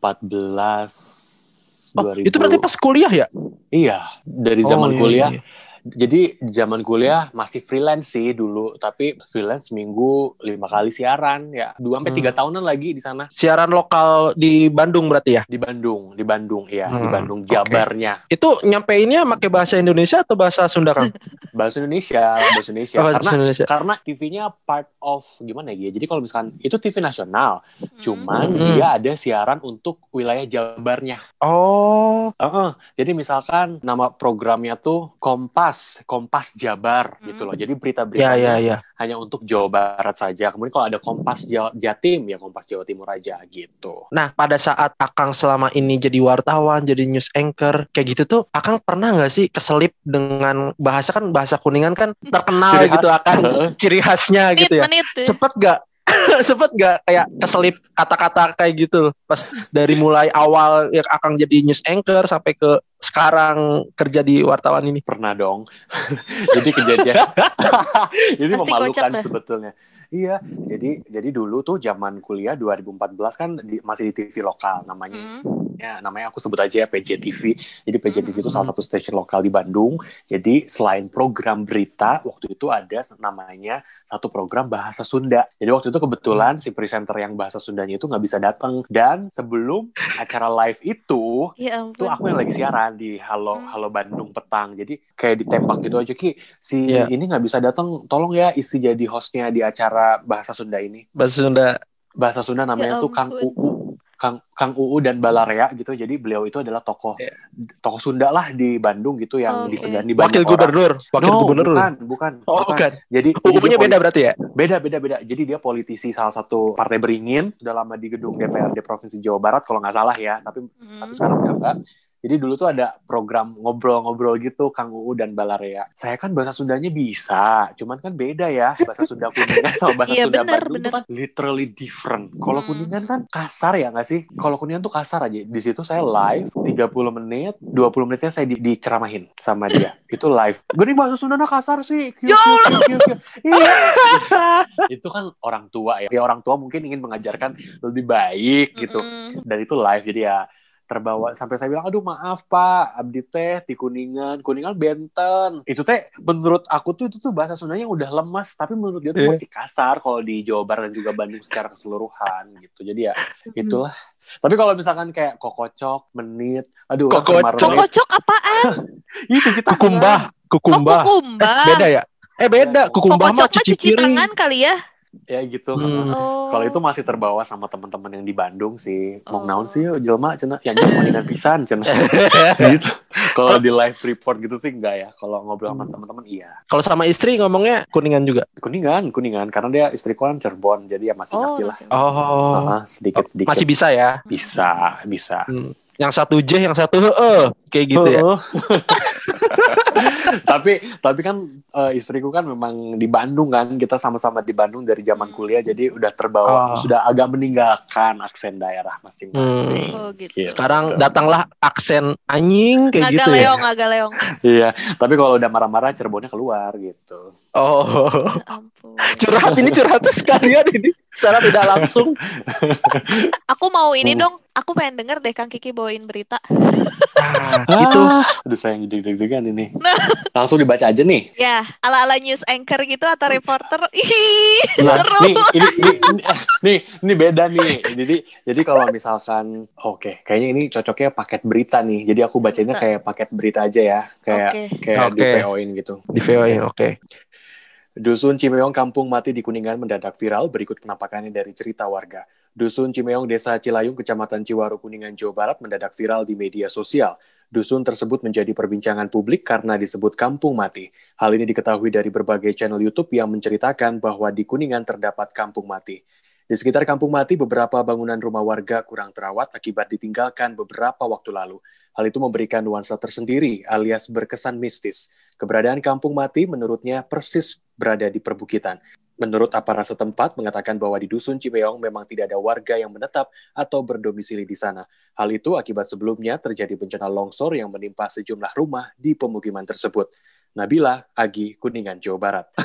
Oh,
2000.
itu berarti pas kuliah ya?
Iya, dari zaman
Oh, iya,
kuliah
iya.
Jadi zaman kuliah masih freelance sih dulu, tapi freelance seminggu lima kali siaran ya, dua sampai tiga
Hmm.
tahunan lagi di sana
Siaran lokal di Bandung berarti ya?
di Bandung, di Bandung ya, di
Hmm,
Bandung
oke.
Jabarnya
Itu nyampeinnya pakai bahasa Indonesia atau bahasa Sunda, Kang?
bahasa Indonesia, bahasa Indonesia.
Oh, bahasa
karena
Indonesia.
karena TV-nya part of gimana ya? Jadi kalau misalkan itu TV nasional, cuman
Hmm.
dia ada siaran untuk wilayah Jabarnya.
Oh,
Heeh. Jadi misalkan nama programnya tuh Kompas, Kompas Jabar
Hmm.
gitu loh. Jadi
ya
berita-beritanya
ya ya.
hanya untuk Jawa Barat saja. Kemudian kalau ada Kompas Jawa, Jatim ya Kompas Jawa Timur aja gitu.
Nah, pada saat Akang selama ini jadi wartawan, jadi news anchor, kayak gitu tuh, Akang pernah nggak sih keselip dengan bahasa kan bahasa kuningan kan terkenal
Ciri
gitu
khas.
Akang ciri khasnya
Menit,
gitu ya.
menit.
Sempet gak? Sempet gak kayak keselip kata-kata kayak gitu pas dari mulai awal yang Akang jadi news anchor sampai ke sekarang kerja di wartawan ini.
Pernah dong. Jadi kejadian ini
Pasti
memalukan
dah.
sebetulnya. Iya, jadi jadi dulu tuh zaman kuliah 2014 kan di- masih di TV lokal namanya
Hmm.
Ya namanya aku sebut aja ya PJTV. Jadi PJTV itu
Hmm.
salah satu stasiun lokal di Bandung. Jadi selain program berita, waktu itu ada namanya satu program bahasa Sunda. Jadi waktu itu kebetulan si presenter yang bahasa Sundanya itu nggak bisa datang. Dan sebelum acara live itu,
Ya
itu aku yang lagi siaran di Halo
Hmm.
Halo Bandung petang. Jadi kayak ditembak gitu aja Ki. Si
Iya.
ini nggak bisa datang, tolong ya isi jadi hostnya di acara bahasa Sunda ini.
Bahasa Sunda.
Bahasa Sunda namanya
Ya
tuh Kang. UU. Kang Kang UU dan Balarea gitu. Jadi beliau itu adalah tokoh
Iya.
tokoh Sunda lah di Bandung gitu yang
Oke.
disegani
Wakil
banyak orang.
gubernur, wakil
no,
gubernur.
bukan, bukan,
Oh, bukan.
Jadi jadi
UU-nya
dia
beda berarti ya?
Beda, beda, beda. Jadi dia politisi salah satu partai beringin, udah lama di gedung DPRD Provinsi Jawa Barat kalau nggak salah ya, tapi
Hmm.
tapi sekarang udah enggak. Jadi dulu tuh ada program ngobrol-ngobrol gitu Kang UU dan Balarea. Saya kan bahasa Sundanya bisa, cuman kan beda ya bahasa Sunda Kuningan sama bahasa
Iya,
Sunda
bener,
Bandung
bener.
itu kan literally different. Kalau
Hmm.
Kuningan kan kasar ya nggak sih? Kalau Kuningan tuh kasar aja. Di situ saya live 30 menit, 20 menitnya saya di- diceramahin sama dia. itu live. Gini bahasa Sundanya kasar sih. Kiu, kiu, kiu. Iya. itu kan orang tua ya. Ya orang tua mungkin ingin mengajarkan lebih baik gitu dan itu live jadi ya terbawa sampai saya bilang aduh maaf pak abdi teh di kuningan kuningan benten itu teh menurut aku tuh itu tuh bahasa Sundanya yang udah lemas tapi menurut dia tuh
Iya.
masih kasar kalau di Jawa Barat dan juga Bandung secara keseluruhan gitu jadi ya itulah tapi kalau misalkan kayak kokocok menit aduh
Kokocok.
Kokocok apaan?
itu cuci tangan.
Kukumbah, kukumbah.
Oh, kukumbah.
Eh, beda ya? Eh beda, kukumbah mah
Kokocok mah
cuci
cuci
piring.
tangan kali ya.
Ya gitu
Hmm.
Oh.
Kalau itu masih terbawa sama teman-teman yang di Bandung sih. Mau
Oh.
naon sih jelma cenah ya jeung mendingan pisan cenah. gitu. Kalau di live report gitu sih enggak ya. Kalau ngobrol sama
Hmm.
teman-teman iya.
Kalau sama istri ngomongnya kuningan juga.
Kuningan, kuningan karena dia istriku kan Cirebon jadi ya masih
Oh,
ngerti lah.
Oh,
Ah, sedikit-sedikit
masih bisa ya?
bisa, bisa.
Hmm. Yang satu J, yang satu heeh, kayak gitu ya.
Tapi tapi kan eh, istriku kan memang di Bandung kan kita sama-sama di Bandung dari zaman
Hmm.
kuliah jadi udah terbawa
Oh.
sudah agak meninggalkan aksen daerah masing-masing.
Oh, gitu.
Gitu.
Sekarang datanglah aksen anjing kayak
Agak
gitu ya.
leong, agak leong.
Iya, tapi kalau udah marah-marah Cirebonnya keluar gitu.
Oh,
Ya ampun.
curhat ini curhat sekalian ini secara tidak langsung.
Aku mau ini
Hmm.
dong. Aku pengen denger deh Kang Kiki bawain berita.
Nah, itu
Ah, aduh saya deg-degan ini. Langsung dibaca aja nih.
Ya, ala-ala news anchor gitu atau reporter. Ih,
Nah,
seru.
nih, ini, ini, ini, eh, nih, ini beda nih. Jadi, jadi kalau misalkan, oke, kayaknya ini cocoknya paket berita nih. Jadi aku bacanya kayak paket berita aja ya, kayak
Oke.
kayak di
Oke.
VO-in gitu.
di VO-in, oke.
Dusun Cimeong Kampung Mati di Kuningan mendadak viral berikut penampakannya dari cerita warga. Dusun Cimeong Desa Cilayung Kecamatan Ciwaru Kuningan Jawa Barat mendadak viral di media sosial. Dusun tersebut menjadi perbincangan publik karena disebut kampung mati. Hal ini diketahui dari berbagai channel YouTube yang menceritakan bahwa di Kuningan terdapat kampung mati. Di sekitar kampung mati, beberapa bangunan rumah warga kurang terawat akibat ditinggalkan beberapa waktu lalu. Hal itu memberikan nuansa tersendiri alias berkesan mistis. Keberadaan kampung mati menurutnya persis berada di perbukitan. Menurut aparat setempat mengatakan bahwa di Dusun Cimeong memang tidak ada warga yang menetap atau berdomisili di sana. Hal itu akibat sebelumnya terjadi bencana longsor yang menimpa sejumlah rumah di pemukiman tersebut. Nabila, Agi, Kuningan, Jawa Barat.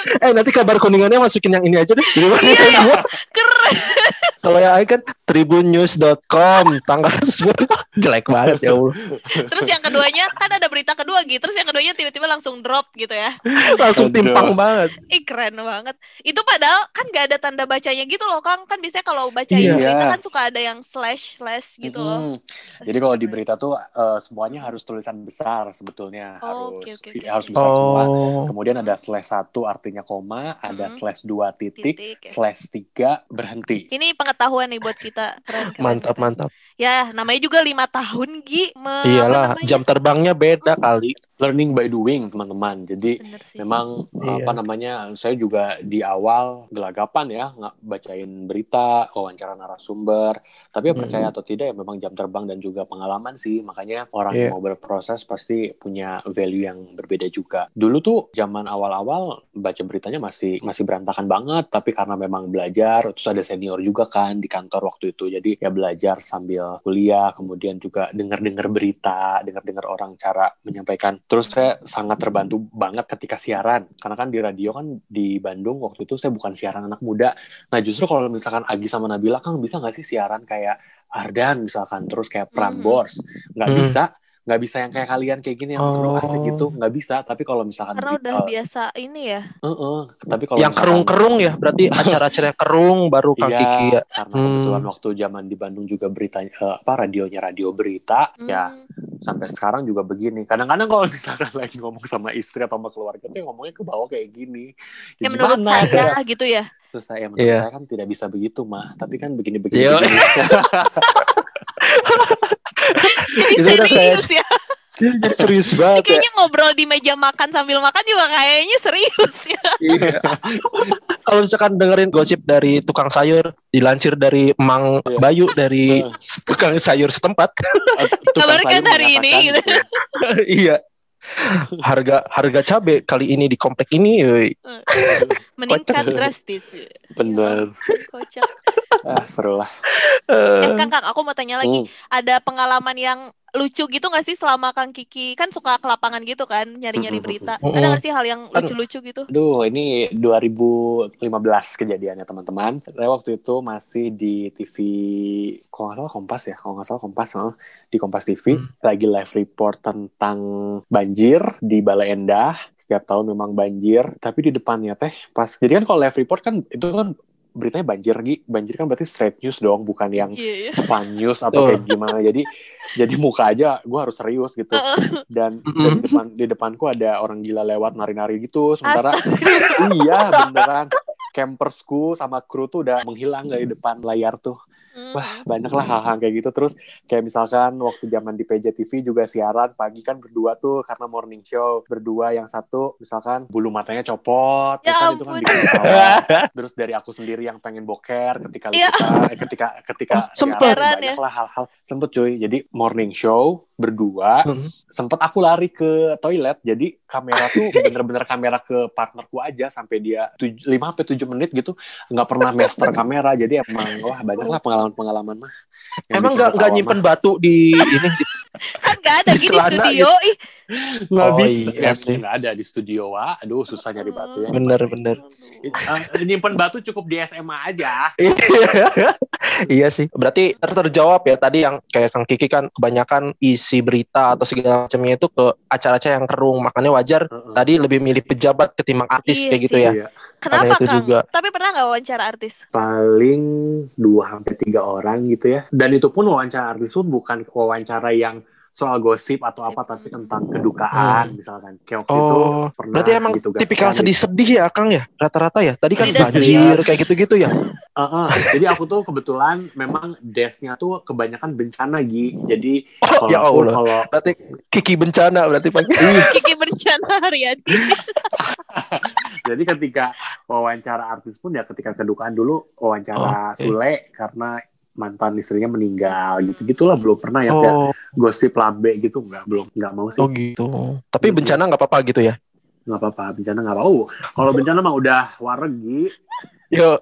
Eh nanti kabar kuningannya masukin yang ini aja deh.
Iya, iya. Keren.
Kalau yang lain kan tribunnews.com tanggal 10 jelek banget ya Allah.
Terus yang keduanya kan ada berita kedua gitu. Terus yang keduanya tiba-tiba langsung drop gitu ya.
Langsung
Aduh.
timpang banget.
Ih keren banget. Itu padahal kan gak ada tanda bacanya gitu loh Kang. Kan biasanya kalau baca
Iya.
berita kan suka ada yang slash slash gitu loh.
Mm-mm. Jadi kalau di berita tuh eh, semuanya harus tulisan besar sebetulnya
Oh,
harus
oke, oke, oke,
harus besar semua.
Oh.
Kemudian ada slash satu artinya koma, ada
Mm-mm.
slash dua titik,
Titik, ya.
slash tiga berhenti.
Ini pengetahuan nih buat kita. Keren, keren,
Mantap, mantap.
Ya, namanya juga lima tahun, Gi. Me-
Iyalah, jam terbangnya beda kali.
Learning by doing teman-teman. Jadi memang
Iya.
apa namanya saya juga di awal gelagapan ya nggak bacain berita wawancara narasumber tapi ya
Hmm.
percaya atau tidak ya memang jam terbang dan juga pengalaman sih makanya orang
Iya.
yang mau berproses pasti punya value yang berbeda juga dulu tuh zaman awal-awal baca beritanya masih masih berantakan banget tapi karena memang belajar terus ada senior juga kan di kantor waktu itu jadi ya belajar sambil kuliah kemudian juga dengar-dengar berita dengar-dengar orang cara menyampaikan terus saya sangat terbantu banget ketika siaran. Karena kan di radio kan di Bandung waktu itu saya bukan siaran anak muda. Nah justru kalau misalkan Agi sama Nabila kan bisa nggak sih siaran kayak Ardan misalkan terus kayak Prambors? Nggak
Hmm.
bisa nggak bisa yang kayak kalian kayak gini yang seru
Oh.
asik gitu nggak bisa tapi kalau misalkan
Karena udah
eh,
biasa ini ya.
eh-eh. tapi kalau
Yang
misalkan-
kerung-kerung ya, berarti acara-acara kerung baru Kang
Iya,
Kiki ya.
karena
Hmm.
kebetulan waktu zaman di Bandung juga beritanya eh, apa radionya radio berita ya
Hmm.
sampai sekarang juga begini. Kadang-kadang kalau misalkan lagi ngomong sama istri atau sama keluarga tuh ngomongnya ke bawah kayak gini.
Ya
Ya,
menurut
gimana?
saya gitu ya.
Susah ya menurut
Iya.
saya kan tidak bisa begitu mah. Tapi kan begini-begini.
Iya.
begini.
Jadi
Itu
serius ya.
Iya, jadi serius banget ya.
kayaknya ngobrol di meja makan sambil makan juga kayaknya serius ya.
Iya. Kalau misalkan dengerin gosip dari tukang sayur, dilansir dari Mang
Iya.
Bayu dari
Iya.
tukang sayur setempat.
Kabarkan hari ini,
menyatakan
gitu.
iya. Harga harga cabe kali ini di komplek ini.
Meningkat drastis.
Bener.
Kocak.
Ah, seru lah.
Eh
Eh,
Kang, Kang, aku mau tanya lagi.
Hmm.
Ada pengalaman yang lucu gitu gak sih selama Kang Kiki kan suka ke lapangan gitu kan nyari-nyari
Mm-mm.
berita.
Mm-mm.
Ada gak sih hal yang
Kan-
lucu-lucu gitu?
Aduh, ini 2015 kejadiannya teman-teman. Saya waktu itu masih di TV, kalau nggak salah Kompas ya, kalau nggak salah Kompas, oh, di Kompas TV,
Hmm.
lagi live report tentang banjir di Balai Endah. Setiap tahun memang banjir, tapi di depannya teh pas. Jadi kan kalau live report kan itu kan beritanya banjir, Gi. Banjir kan berarti straight news dong, bukan yang
Iya, iya.
fun news atau kayak gimana. Jadi jadi muka aja gue harus serius gitu. Dan, dan
Mm-mm.
di depan di depanku ada orang gila lewat nari-nari gitu. Sementara iya beneran campersku sama kru tuh udah menghilang dari depan layar tuh.
Hmm.
Wah banyak lah hal-hal kayak gitu. Terus kayak misalkan waktu zaman di PJ TV juga siaran pagi kan berdua tuh karena morning show berdua yang satu misalkan bulu matanya copot,
Ya
kan itu kan bikin. Terus dari aku sendiri yang pengen boker ketika
Ya.
liputan, eh, ketika ketika
Oh, sempet.
ya.
banyak lah hal-hal sempet cuy. Jadi morning show berdua
Hmm.
sempet aku lari ke toilet jadi kamera tuh bener-bener kamera ke partnerku aja sampai dia 5 sampai 7 menit gitu nggak pernah master kamera jadi emang wah banyak lah pengalaman-pengalaman mah
Emang
bikin
nggak nyimpen
mah.
batu di ini di
Kan gak ada
Di
gini
celana
studio. Ih,
nggak
Oh,
bisa
iya
ya, nggak ada di studio wah aduh susah nyari batu ya
bener bener.
Eh, nyimpen batu cukup di SMA aja
iya sih. Berarti ter- terjawab ya tadi yang kayak Kang Kiki kan kebanyakan isi berita atau segala macamnya itu ke acara-acara yang kerung. Makanya wajar
Heeh.
tadi lebih milih pejabat ketimbang artis
Iya
kayak gitu
sih.
ya.
Iya.
Kenapa
itu
Kang?
juga.
Tapi pernah gak wawancara artis?
paling dua sampai tiga orang gitu ya. Dan itu pun wawancara artis pun bukan wawancara yang soal gosip atau apa tapi tentang kedukaan misalkan. Kayak waktu itu
Hmm. Oh,
pernah
berarti emang
ditugaskan
tipikal
di-
sedih-sedih ya Kang ya rata-rata ya. Tadi kan banjir kayak gitu-gitu ya.
Heeh. Jadi aku tuh kebetulan memang desknya tuh kebanyakan bencana Gi. Jadi
Oh,
kalau
ya
aku
Allah.
kalau
Berarti Kiki bencana berarti Pak.
Kiki berencana Haryadi.
jadi ketika wawancara artis pun ya ketika kedukaan dulu wawancara
Oh, oke.
Sule karena mantan istrinya meninggal gitu gitulah belum pernah ya kayak
Oh,
gosip lambe gitu nggak belum nggak mau sih
oh gitu. Tapi bencana nggak apa-apa gitu ya.
nggak apa-apa bencana nggak apa oh kalau bencana mah udah waregi
Yo,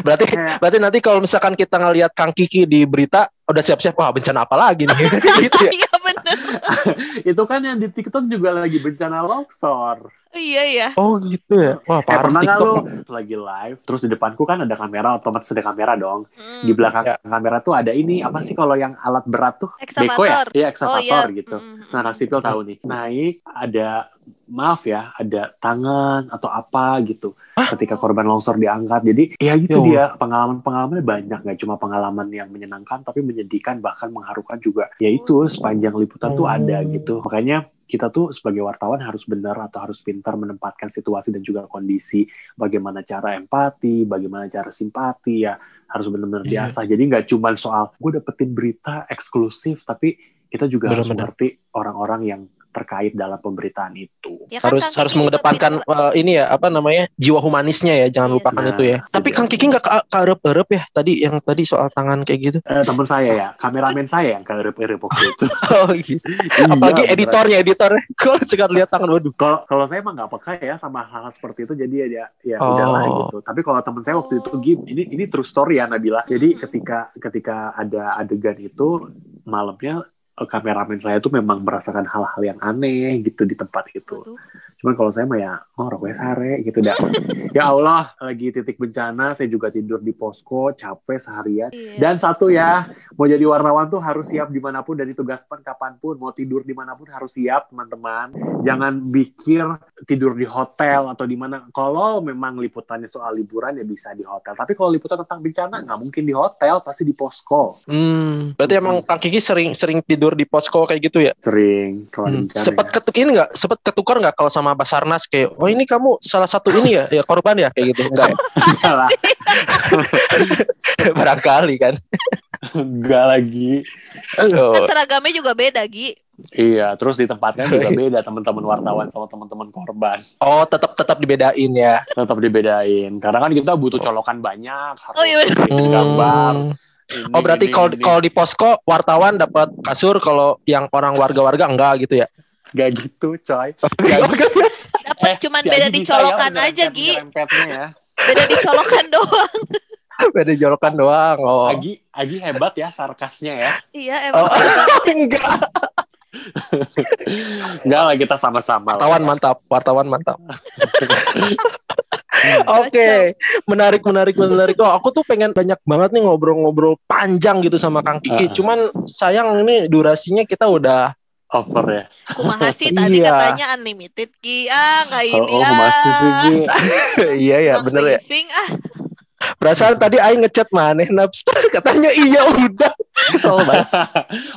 berarti
Kayak-
berarti nanti kalau misalkan kita ngelihat Kang Kiki di berita udah siap-siap wah bencana apa lagi nih gitu ya.
Iya bener.
itu kan yang di TikTok juga lagi bencana longsor.
Iya iya.
Oh gitu ya. Wah,
Eh,
parah
pernah nggak
TikTok.
lu lagi live, terus di depanku kan ada kamera, otomatis ada kamera dong.
Hmm.
Di belakang
Ya.
kamera tuh ada ini, apa sih kalau yang alat berat tuh? Beko ya?
Ekskavator.
Iya,
Oh
ekskavator
iya.
gitu.
Mm, mm,
Nah, anak sipil tahu nih. Naik ada maaf ya, ada tangan atau apa gitu. Ketika korban longsor diangkat. Jadi ya gitu
Ya
dia pengalaman-pengalamannya banyak nggak cuma pengalaman yang menyenangkan tapi menyedihkan bahkan mengharukan juga. Ya itu sepanjang liputan tuh ada
Oh.
gitu. Makanya kita tuh sebagai wartawan harus benar atau harus pintar menempatkan situasi dan juga kondisi bagaimana cara empati, bagaimana cara simpati ya harus benar-benar diasah. Jadi nggak cuma soal gue dapetin berita eksklusif tapi kita juga harus
Benar-benar.
mengerti orang-orang yang terkait dalam pemberitaan itu.
Ya kan
harus
Kang
harus
Kiki
mengedepankan eh, ini ya apa namanya jiwa humanisnya ya jangan
Yes.
lupakan
Nah,
itu ya tapi
jadi-
Kang Kiki nggak ke- keerep-erep ya tadi yang tadi soal tangan kayak gitu
Eh, teman saya ya, kameramen saya yang kerep-kerep waktu itu.
oh gitu apalagi
Iya,
editornya editornya kalau sekarang lihat tangan waduh
Kalau kalau saya emang nggak peka ya sama hal-hal seperti itu, jadi ya ya
Oh.
udahlah gitu. Tapi kalau teman saya waktu itu Gim, ini ini true story ya Nabila. Jadi ketika ketika ada adegan itu malamnya kameramen saya tuh memang merasakan hal-hal yang aneh gitu di tempat itu. Cuman kalau saya mah ya, oh rokoknya sare gitu dah. ya Allah, lagi titik bencana, saya juga tidur di posko, capek seharian.
Iya.
Dan satu ya, mau jadi wartawan tuh harus siap di mana pun dan ditugaskan kapan pun. Mau tidur di mana pun harus siap, teman-teman. Jangan pikir tidur di hotel atau di mana. Kalau memang liputannya soal liburan ya bisa di hotel. Tapi kalau liputan tentang bencana nggak mungkin di hotel, pasti di posko.
hmm, berarti emang Kang Kiki sering sering tidur di posko kayak gitu ya
Sering kalau
Hmm.
bencana.
Sempet
ya.
ketuk ini nggak? Sempet ketukar nggak kalau sama Basarnas kayak, oh ini kamu salah satu ini ya, ya korban ya kayak gitu? Enggak, ya? Barangkali kan.
enggak lagi.
Oh,
Kan seragamnya juga beda, Gi.
Iya, terus ditempatkan juga beda teman-teman wartawan sama teman-teman korban.
oh tetap tetap dibedain ya.
Tetap dibedain. Karena kan kita butuh colokan banyak, harus
Oh, iya
gambar.
Hmm.
Ini,
Oh berarti kalau di posko wartawan dapat kasur, kalau yang orang warga-warga enggak gitu ya?
Gak gitu, coy.
Oh, enggak biasa.
Dapat
Eh,
cuman
si
beda
Agi
di
bisa
colokan
ya,
aja, Gi.
nyerempetnya ya.
Beda di colokan doang.
Beda jolokan doang. Oh.
Agi, Agi hebat ya sarkasnya ya.
Iya, emang.
Oh. enggak.
Enggak lah, kita sama-sama.
Wartawan
ya.
mantap, wartawan mantap. Oke, menarik, menarik, menarik. Oh, aku tuh pengen banyak banget nih ngobrol-ngobrol panjang gitu sama Kang Kiki.
Uh-uh.
Cuman sayang ini durasinya kita udah
Over ya.
Kumaha sih tadi
Iya.
katanya unlimited, Gi. Ah,
Oh,
ini
oh
ah.
masih sih, Gi.
iya ya,
Bang
bener ya.
briefing, ah.
Perasaan tadi Aing ngechat maneh Naps katanya iya udah. Kesel banget.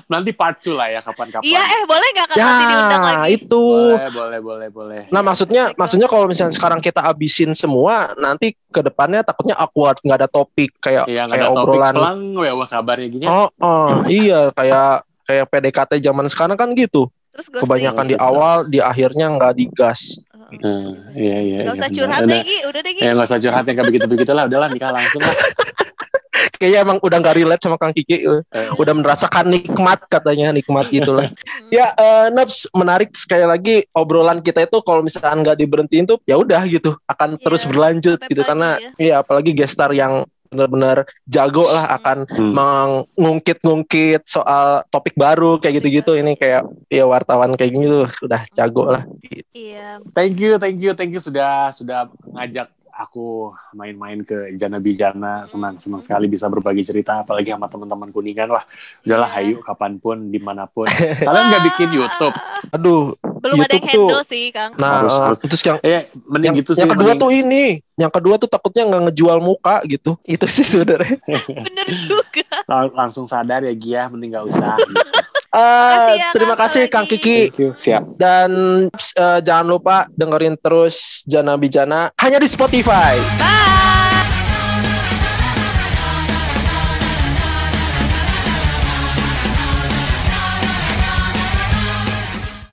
Nanti part 2 lah ya kapan-kapan.
Iya, eh boleh nggak Kang nanti diundang
Ya,
lagi?
itu.
Boleh, boleh, boleh, boleh.
Nah maksudnya
Oh God.
maksudnya kalau misalnya sekarang kita abisin semua nanti ke depannya takutnya awkward nggak ada topik kayak
Iya, nggak
kayak
ada topik
obrolan
pelang, ya wah kabarnya gini.
Oh, oh, iya kayak kayak PDKT zaman sekarang kan gitu.
Terus.
Kebanyakan di awal, di akhirnya nggak digas.
Hmm, iya, iya.
Gak
iya,
usah
benar.
curhat
Udah.
deh, Gi. Udah deh, Gi.
Ya nggak usah curhat yang kayak begitu-begitu lah. Udahlah nikah langsung lah.
Kayaknya emang udah nggak relate sama Kang Kiki.
Eh,
Udah merasakan nikmat katanya, nikmat itulah. ya, eh, Naps menarik sekali lagi obrolan kita itu kalau misalkan nggak diberhentiin tuh ya udah gitu, akan
Iya,
terus berlanjut gitu karena
ya.
iya apalagi gestar yang benar-benar jago lah akan
hmm.
mengungkit-ngungkit soal topik baru kayak gitu-gitu ini kayak ya wartawan kayak gitu udah jago lah.
Iya.
Thank you, thank you, thank you sudah sudah ngajak aku main-main ke Jana Bijana. Senang senang sekali bisa berbagi cerita, apalagi sama teman-teman kuningan. Wah, udahlah,
Iya.
hayu kapan pun, di mana pun. Kalian nggak bikin YouTube?
Aduh,
Belum ada yang
YouTube tuh-
handle sih, Kang.
nah
Harus-
eh,
harus.
terus yang
Eh, mending
yang,
gitu sih.
yang kedua
mending-
tuh ini, yang kedua tuh takutnya nggak ngejual muka gitu. Itu sih sebenarnya.
Bener juga.
Lang- langsung sadar ya Gia, mending nggak usah. gitu.
Eh,
ya,
terima
Kang,
kasih Kang. Kiki
Thank you, siap.
dan eh, jangan lupa dengerin terus Jana Bijana hanya di Spotify.
Bye.